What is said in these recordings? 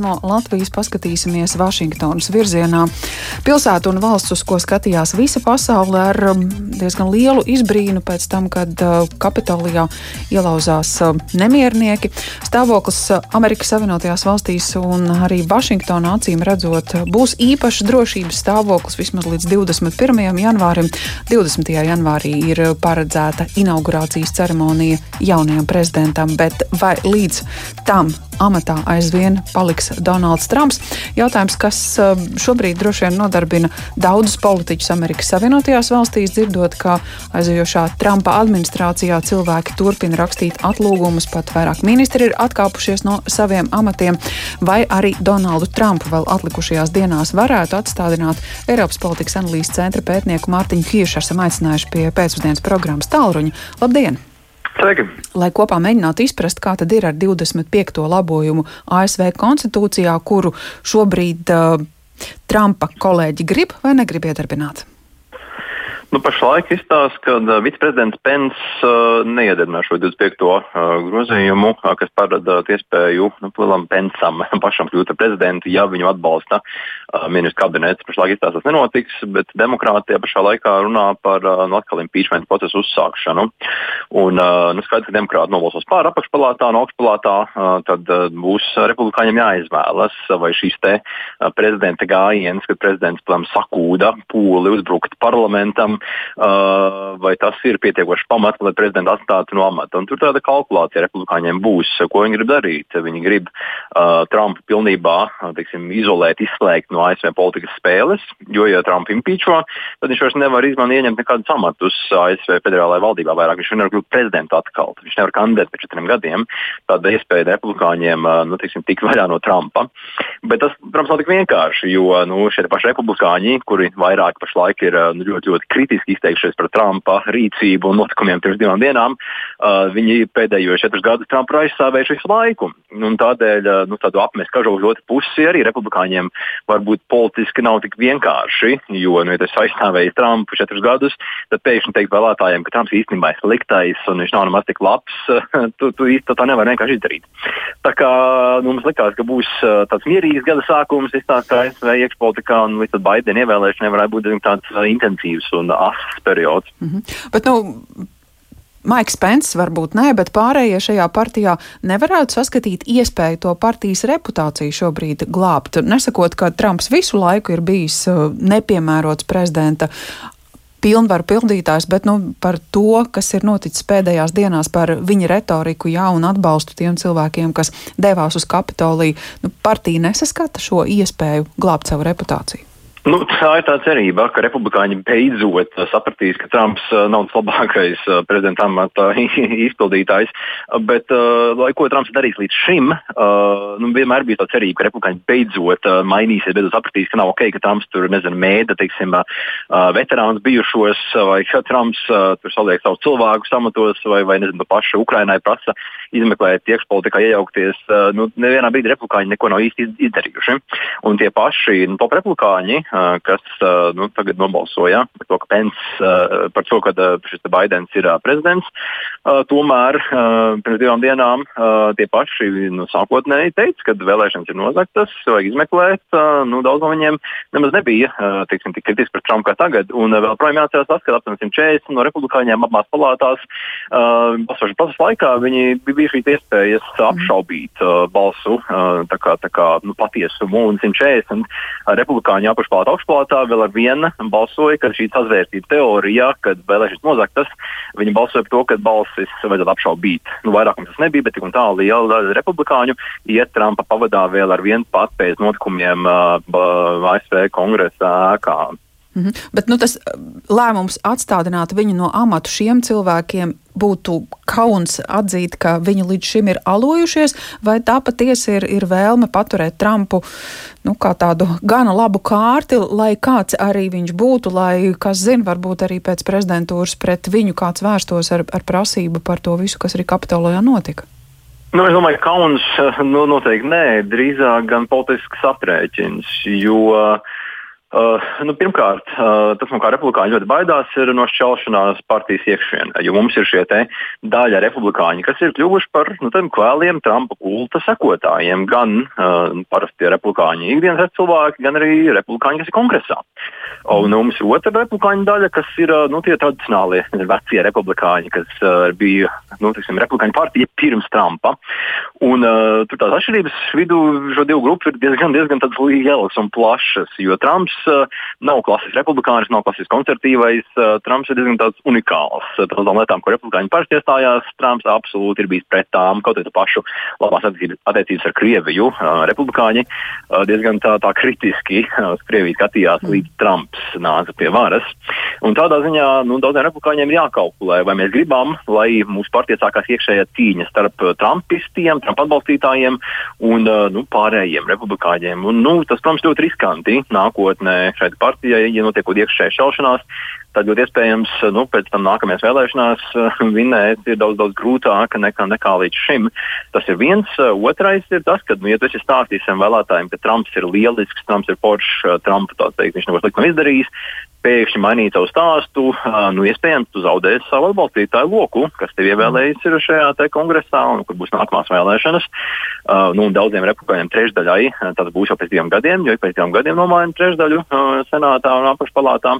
No Latvijas paskatīsimies Vašingtonas virzienā. Pilsēta un valsts, uz ko skatījās visa pasaule, ar um, diezgan lielu izbrīnu pēc tam, kad uh, Kapitolijā ielauzās uh, nemiernieki. Stāvoklis uh, Amerikas Savienotajās valstīs un arī Vašingtonā acīm redzot būs īpašs drošības stāvoklis vismaz līdz 21. janvārim. 20. janvārī ir paredzēta inaugurācijas ceremonija jaunajam prezidentam, bet vai līdz tam amatā aizvien paliks Donalds Trumps. Jautājums, kas uh, šobrīd droši vien nodarbina daudzus politiķus Amerikas Savienotajās valstīs, dzirdot, ka aizejošā Trumpa administrācijā cilvēki turpina rakstīt atlūgumus, pat vairāk ministri ir atkāpušies no saviem amatiem, vai arī Donaldu Trumpu vēl atlikušajās dienās varētu atstādināt Eiropas politikas analīzes centra pētnieku Mārtiņu Kiršu. Esam aicinājuši pie pēcpusdienas programmas tālruņa. Labdien! Sveiki. Lai kopā mēģinātu izprast, kā tad ir ar 25. labojumu ASV konstitūcijā, kuru šobrīd uh, Trumpa kolēģi grib vai negrib iedarbināt. Nu, pašlaik izstāsta, ka viceprezidents Pence uh, neiedarbina šo 25. Uh, grozījumu, uh, kas paredzēta iespēju nu, Lilam Pensam pašam kļūt par prezidentu, ja viņu atbalsta ministrs kabinets. Pašlaik izstāsta tas nenotiks, bet demokrātija pašā laikā runā par nu, atkal impeachment procesu uzsākšanu. Un, nu, skaidrs, ka demokrāti nobalsos pār apakšpalātā un augšpalātā, tad būs republikāņiem jāizvēlas, vai šīs te prezidenta gājiens, kad prezidents, piemēram, sakūda pūli uzbrukt parlamentam, vai tas ir pietiekoši pamats, lai prezidentu atstātu no amata. Un tur tāda kalkulācija republikāņiem būs, ko viņi grib darīt. Viņi grib uh, Trumpu pilnībā teiksim, izolēt, izslēgt no ASV politikas spēles, jo, ja Trumpu impeacho, tad viņš vairs nevar izmantot ieņemt nekādus amatus ASV federālajā valdībā. Vairāk viņš nevar kļūt prezidentu atkal. Viņš nevar kandidēt pēc četriem gadiem. Tāda iespēja republikāņiem uh, nu, teiksim, tikt vaļā no Trumpa. Bet tas, protams, nav tik vienkārši, jo nu, šie paši republikāņi, kuri vairāk pašlaik ir nu, ļoti, ļoti kritiski kritiski izteikšies par Trumpa rīcību un notikumiem pirms divām dienām. Uh, viņi pēdējos četrus gadus Trumpu aizstāvējuši visu laiku. Un tādēļ uh, nu, tādu apmest kažogu ļoti pusi arī republikāņiem varbūt politiski nav tik vienkārši. Jo, nu, ja tas aizstāvējis Trumpu četrus gadus, tad pēkšņi teikt vēlētājiem, ka Trumps īstenībā ir sliktais un viņš nav nemaz tik labs, tu, tu īsti tā nevar vienkārši izdarīt. Tā kā nu, mums likās, ka būs uh, tāds mierīgs gada sākums, izstāstā ASV iekšpolitikā un līdz Baidena ievēlēšanai varētu būt tāds intensīvs un asas periods. Mm -hmm. Bet, nu, Maiks Pence varbūt nē, bet pārējie šajā partijā nevarētu saskatīt iespēju to partijas reputāciju šobrīd glābt. Nesakot, ka Trumps visu laiku ir bijis uh, nepiemērots prezidenta pilnvaru pildītājs, bet nu, par to, kas ir noticis pēdējās dienās, par viņa retoriku, jā, un atbalstu tiem cilvēkiem, kas devās uz Kapitoliju, nu, partija nesaskata šo iespēju glābt savu reputāciju. Nu, tā ir tā cerība, ka republikāņi beidzot sapratīs, ka Trumps uh, nav tas labākais uh, prezidenta amata izpildītājs. Bet, uh, lai ko Trumps darīs līdz šim, nu, vienmēr bija tā cerība, ka republikāņi beidzot mainīsies, beidzot sapratīs, ka nav ok, ka Trumps tur nezinu, mēda teiksim, veterānus bijušos, vai ka Trumps tur saliek savus cilvēkus amatos, vai, vai nezinu, pašu Ukrainai prasa izmeklēt iekšpolitikā, iejaukties. Nu, nevienā brīdī republikāņi neko nav īsti izdarījuši. Un tie paši nu, top republikāņi kas nu, tagad nobalsoja par to, ka Pence, par to, ka šis Baidens ir prezidents. Tomēr pirms divām dienām tie paši nu, sākotnēji teica, ka vēlēšanas ir nozagtas, vajag izmeklēt. Nu, daudz no viņiem nemaz nebija teiksim, tik kritiski par Trumpu kā tagad. Un vēl projām jāatcerās tas, ka apmēram 140 no republikāņiem abās palātās balsošanas procesa laikā viņi bija šī iespējas apšaubīt balsu tā kā, tā kā, nu, patiesumu un 140 republikāņu apakšpalātā augšpalātā vēl ar vienu balsoja, ka šī sazvērtība teorija, kad vēlēšanas nozagtas, viņi balsoja par to, ka balsis vajadzētu apšaubīt. Nu, vairākums tas nebija, bet tik un tā liela daļa republikāņu iet Trumpa pavadā vēl ar vienu pat pēc notikumiem uh, ASV kongresa ēkā. Mm -hmm. Bet nu, tas lēmums atstādināt viņu no amata šiem cilvēkiem būtu kauns atzīt, ka viņi līdz šim ir alojušies, vai tā patiesi ir, ir vēlme paturēt Trumpu nu, kā tādu gana labu kārti, lai kāds arī viņš būtu, lai, kas zina, varbūt arī pēc prezidentūras pret viņu kāds vērstos ar, ar prasību par to visu, kas arī Kapitolijā notika? Nu, es domāju, ka kauns nu, noteikti nē, drīzāk gan politisks aprēķins, jo uh, Uh, nu, pirmkārt, uh, tas, no kā republikāņi ļoti baidās, ir no šķelšanās partijas iekšienē. Jo mums ir šie daļa republikāņi, kas ir kļuvuši par nu, kvēliem Trumpa kulta sekotājiem. Gan uh, parasti republikāņi ikdienas cilvēki, gan arī republikāņi, kas ir kongresā. Un nu, mums ir otra republikāņu daļa, kas ir uh, nu, tie tradicionālie vecie republikāņi, kas uh, bija nu, tiksim, republikāņu partija pirms Trumpa. Un, uh, tur tās atšķirības vidū šo divu grupu ir diezgan, diezgan lielas un plašas. Jo Trumps nav klasisks republikānis, nav klasisks konservatīvais. Uh, Trumps ir diezgan tāds unikāls. Tādām lietām, ko republikāņi parasti iestājās, Trumps absolūti ir bijis pret tām. Kaut arī pašu labās attiecības ar Krieviju. Uh, republikāņi uh, diezgan tā, tā kritiski uh, uz Krieviju skatījās mm. līdz Trumps nāca pie varas. Un tādā ziņā nu, daudziem republikāņiem ir jākalkulē, vai mēs gribam, lai mūsu partija sākās iekšējā cīņa starp trumpistiem, Trumpa atbalstītājiem un nu, pārējiem republikāņiem. Un, nu, tas, protams, ļoti riskanti nākotnē šai partijai, ja notiek iekšēja šaušanās, tad ļoti iespējams nu, pēc tam nākamajās vēlēšanās vinēt ir daudz, daudz grūtāk nekā, nekā līdz šim. Tas ir viens. Otrais ir tas, ka, nu, ja tu esi stāstījis saviem vēlētājiem, ka Trumps ir lielisks, Trumps ir poršs, Trumpa teikt, viņš neko sliktu izdarījis, pēkšņi mainīt savu stāstu, nu, iespējams, tu zaudēsi savu atbalstītāju loku, kas tev ievēlējis ir šajā kongresā, un kur būs nākamās vēlēšanas. Nu, daudziem republikāņiem trešdaļai tas būs jau pēc diviem gadiem, jo pēc diviem gadiem nomaina trešdaļu senātā un apakšpalātā.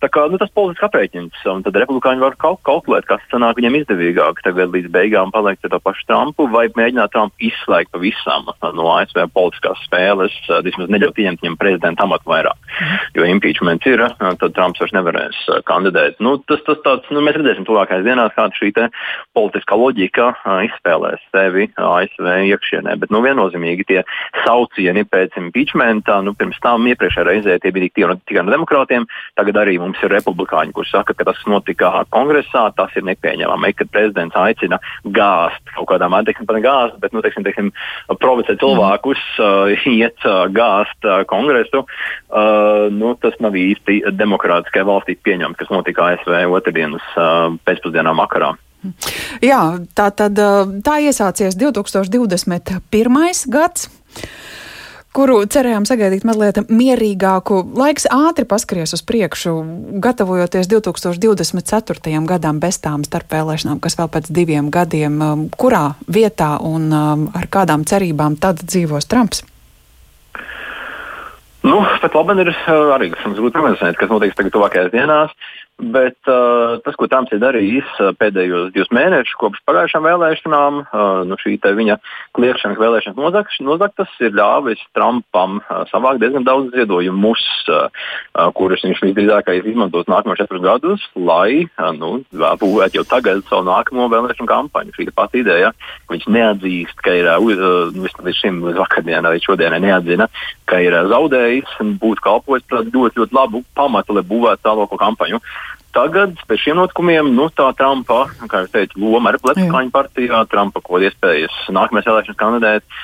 Tā kā nu, tas politisks aprēķins, un tad republikāņi var kalk kalkulēt, kas sanāk viņiem izdevīgāk tagad līdz beigām palikt ar to pašu Trumpu vai mēģināt Trumpu izslēgt pavisam no ASV politiskās spēles, vismaz neļaut viņam prezidenta amatu vairāk. Jo impeachment ir, tad Trumps vairs nevarēs uh, kandidēt. Nu, tas, tas tāds, nu, mēs redzēsim tuvākajās dienās, kāda šī politiskā loģika uh, izspēlēs sevi ASV iekšienē. Bet nu, viennozīmīgi tie saucieni pēc impeachmenta, nu, pirms tam iepriekšējā reizē tie bija tikai no, tikai no demokrātiem, tagad arī mums ir republikāņi, kurš saka, ka tas, notika kongresā, tas ir nepieņemami, kad prezidents aicina gāzt kaut kādām, teiksim, pat gāzt, bet, nu, teiksim, teiksim, provocēt cilvēkus, uh, iet uh, gāzt uh, kongresu. Uh, nu, tas nav īsti demokrātiski demokrātiskajā valstī pieņemt, kas notika ASV otrdienas uh, pēcpusdienā vakarā. Jā, tā tad tā iesācies 2021. gads kuru cerējām sagaidīt mazliet mierīgāku. Laiks ātri paskries uz priekšu, gatavojoties 2024. gadam bez tām starpvēlēšanām, kas vēl pēc diviem gadiem, kurā vietā un ar kādām cerībām tad dzīvos Trumps. Nu, pat labi ir arī grūti prognozēt, kas notiks tagad tuvākajās dienās. Bet uh, tas, ko Trumps ir darījis uh, pēdējos divus mēnešus, kopš pagājušām vēlēšanām, uh, nu šī viņa kliēšanas vēlēšanas nozaktas, nozaktas ir ļāvis Trumpam uh, savākt diezgan daudz ziedojumus, uh, uh, kurus viņš visdrīzākais izmantos nākamos četrus gadus, lai uh, nu, būvētu jau tagad savu nākamo vēlēšanu kampaņu. Šī pati ideja, ka viņš neatzīst, ka ir uh, nu, līdz šim, līdz vakardienai, līdz šodienai neatzina, ka ir uh, zaudējis un būtu kalpojis par ļoti, ļoti labu pamatu, lai būvētu tālāko kampaņu. Tagad, pēc šiem notikumiem, nu, tā Trumpa, kā jau teicu, loma ir Republikāņu partijā, Trumpa kaut iespējas nākamajās vēlēšanās kandidēt.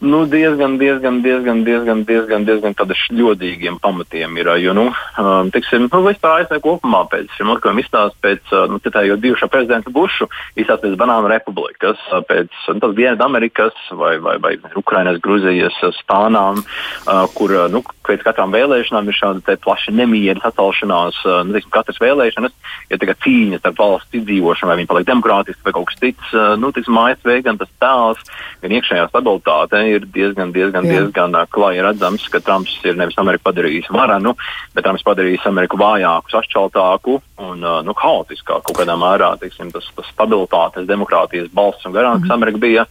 Nu, diezgan, diezgan, diezgan, diezgan, diezgan, diezgan tāda šļodīgiem pamatiem ir. Jo, nu, um, tiksim, nu, vispār ASV kopumā pēc šiem notikumiem izstāsta pēc, nu, tā jau bijušā prezidenta Bušu, izstāsta pēc Banānu republikas, pēc nu, tas Dienvidu Amerikas vai, vai, vai Ukrainas, Gruzijas, Spānām, uh, kur, nu, pēc katrām vēlēšanām ir šāda plaša nemiera sacelšanās, uh, nu, tiksim, katras vēlēšanas ir ja cīņa starp valsts izdzīvošanu, vai viņi paliek demokrātiski vai kaut kas cits. Uh, nu, tiksim, ASV gan tas tēls, gan iekšējā stabilitāte ir diezgan, diezgan, Jā. diezgan klāji redzams, ka Trumps ir nevis Ameriku padarījis varanu, bet Trumps padarījis Ameriku vājāku, sašķeltāku un nu, haotiskāku kādā mērā. Teiksim, tas, tas stabilitātes, demokrātijas balsts un garām, kas mhm. Amerika bija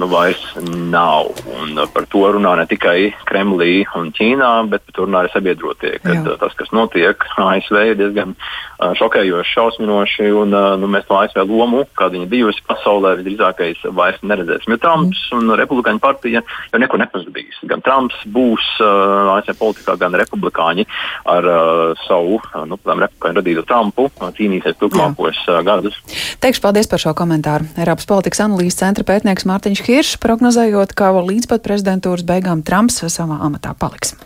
nu, vairs nav. Un uh, par to runā ne tikai Kremlī un Ķīnā, bet par to runā arī sabiedrotie. Kad. Uh, tas, kas notiek ASV, ir diezgan uh, šokējoši, šausminoši. Un, nu, mēs to ASV lomu, kāda viņa bijusi pasaulē, visdrīzākais vairs neredzēsim. Jo Trumps mm. un Republikāņu partija jau neko nepazudīs. Gan Trumps būs uh, ASV politikā, gan Republikāņi ar uh, savu nu, republikāņu radītu Trumpu cīnīsies turpmākos uh, gadus. Teikšu paldies par šo komentāru. Eiropas politikas analīzes centra pētnieks Mārtiņš Hiršs prognozējot, ka līdz pat prezidentūras beigām Trumps savā amatā paliks.